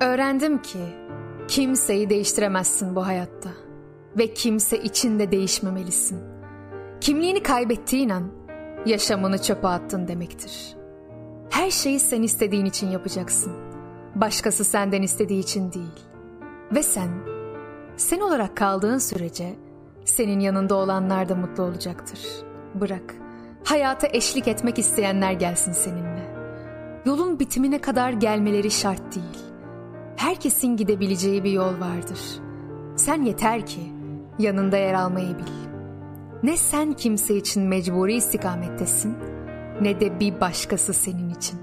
Öğrendim ki kimseyi değiştiremezsin bu hayatta ve kimse içinde değişmemelisin. Kimliğini kaybettiğin an yaşamını çöpe attın demektir. Her şeyi sen istediğin için yapacaksın. Başkası senden istediği için değil. Ve sen, sen olarak kaldığın sürece senin yanında olanlar da mutlu olacaktır. Bırak, hayata eşlik etmek isteyenler gelsin seninle. Yolun bitimine kadar gelmeleri şart değil. Herkesin gidebileceği bir yol vardır. Sen yeter ki yanında yer almayı bil. Ne sen kimse için mecburi istikamettesin ne de bir başkası senin için.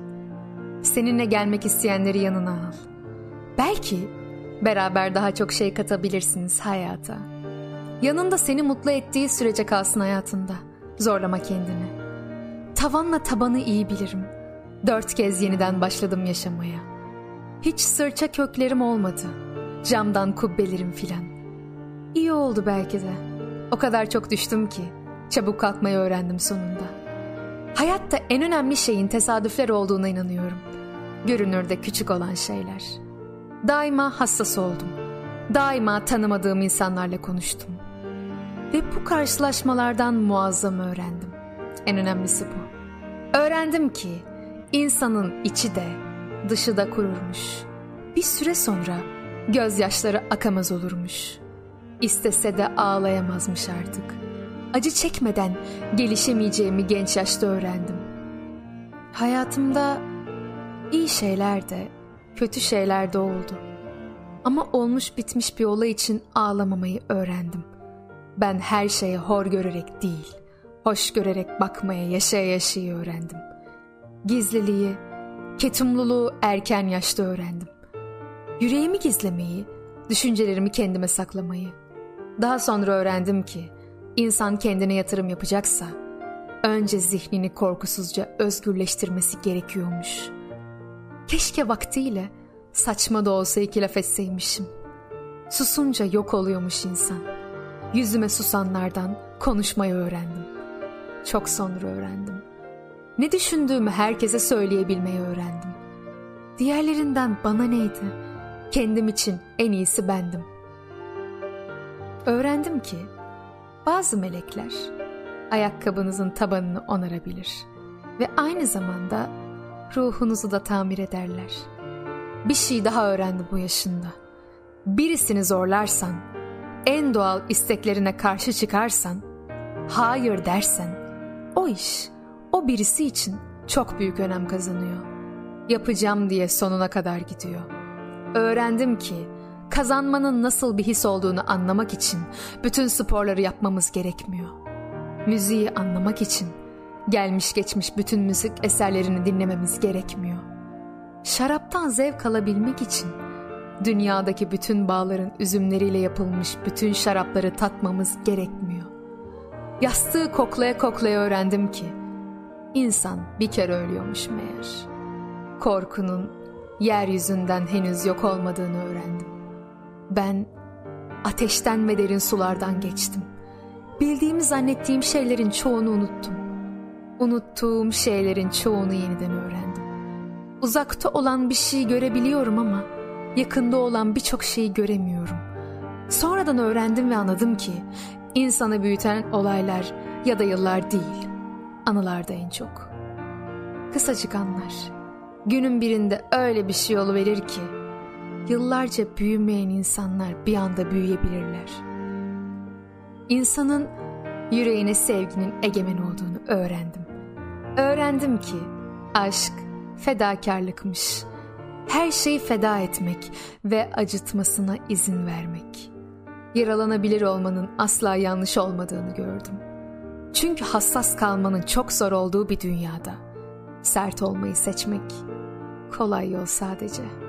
Seninle gelmek isteyenleri yanına al. Belki beraber daha çok şey katabilirsiniz hayata. Yanında seni mutlu ettiği sürece kalsın hayatında. Zorlama kendini. Tavanla tabanı iyi bilirim. Dört kez yeniden başladım yaşamaya. Hiç sırça köklerim olmadı. Camdan kubbelerim filan. İyi oldu belki de. O kadar çok düştüm ki. Çabuk kalkmayı öğrendim sonunda. Hayatta en önemli şeyin tesadüfler olduğuna inanıyorum. Görünürde küçük olan şeyler. Daima hassas oldum. Daima tanımadığım insanlarla konuştum. Ve bu karşılaşmalardan muazzam öğrendim. En önemlisi bu. Öğrendim ki insanın içi de dışı da kururmuş. Bir süre sonra gözyaşları akamaz olurmuş. İstese de ağlayamazmış artık. Acı çekmeden gelişemeyeceğimi genç yaşta öğrendim. Hayatımda iyi şeyler de kötü şeyler de oldu. Ama olmuş bitmiş bir olay için ağlamamayı öğrendim. Ben her şeye hor görerek değil, hoş görerek bakmaya, yaşaya yaşayı öğrendim. Gizliliği, ketumluluğu erken yaşta öğrendim. Yüreğimi gizlemeyi, düşüncelerimi kendime saklamayı. Daha sonra öğrendim ki insan kendine yatırım yapacaksa önce zihnini korkusuzca özgürleştirmesi gerekiyormuş. Keşke vaktiyle saçma da olsa iki laf etseymişim. Susunca yok oluyormuş insan. Yüzüme susanlardan konuşmayı öğrendim. Çok sonra öğrendim. Ne düşündüğümü herkese söyleyebilmeyi öğrendim. Diğerlerinden bana neydi? Kendim için en iyisi bendim. Öğrendim ki bazı melekler ayakkabınızın tabanını onarabilir ve aynı zamanda ruhunuzu da tamir ederler. Bir şey daha öğrendim bu yaşında. Birisini zorlarsan, en doğal isteklerine karşı çıkarsan, hayır dersen, o iş o birisi için çok büyük önem kazanıyor. Yapacağım diye sonuna kadar gidiyor. Öğrendim ki kazanmanın nasıl bir his olduğunu anlamak için bütün sporları yapmamız gerekmiyor. Müziği anlamak için gelmiş geçmiş bütün müzik eserlerini dinlememiz gerekmiyor. Şaraptan zevk alabilmek için dünyadaki bütün bağların üzümleriyle yapılmış bütün şarapları tatmamız gerekmiyor. Yastığı koklaya koklaya öğrendim ki insan bir kere ölüyormuş meğer. Korkunun yeryüzünden henüz yok olmadığını öğrendim. Ben ateşten ve derin sulardan geçtim. Bildiğimi zannettiğim şeylerin çoğunu unuttum. Unuttuğum şeylerin çoğunu yeniden öğrendim. Uzakta olan bir şeyi görebiliyorum ama yakında olan birçok şeyi göremiyorum. Sonradan öğrendim ve anladım ki insanı büyüten olaylar ya da yıllar değil, anılarda en çok. Kısacık anlar. Günün birinde öyle bir şey verir ki yıllarca büyümeyen insanlar bir anda büyüyebilirler. İnsanın yüreğine sevginin egemen olduğunu öğrendim. Öğrendim ki aşk fedakarlıkmış. Her şeyi feda etmek ve acıtmasına izin vermek. Yaralanabilir olmanın asla yanlış olmadığını gördüm. Çünkü hassas kalmanın çok zor olduğu bir dünyada sert olmayı seçmek kolay yol sadece.''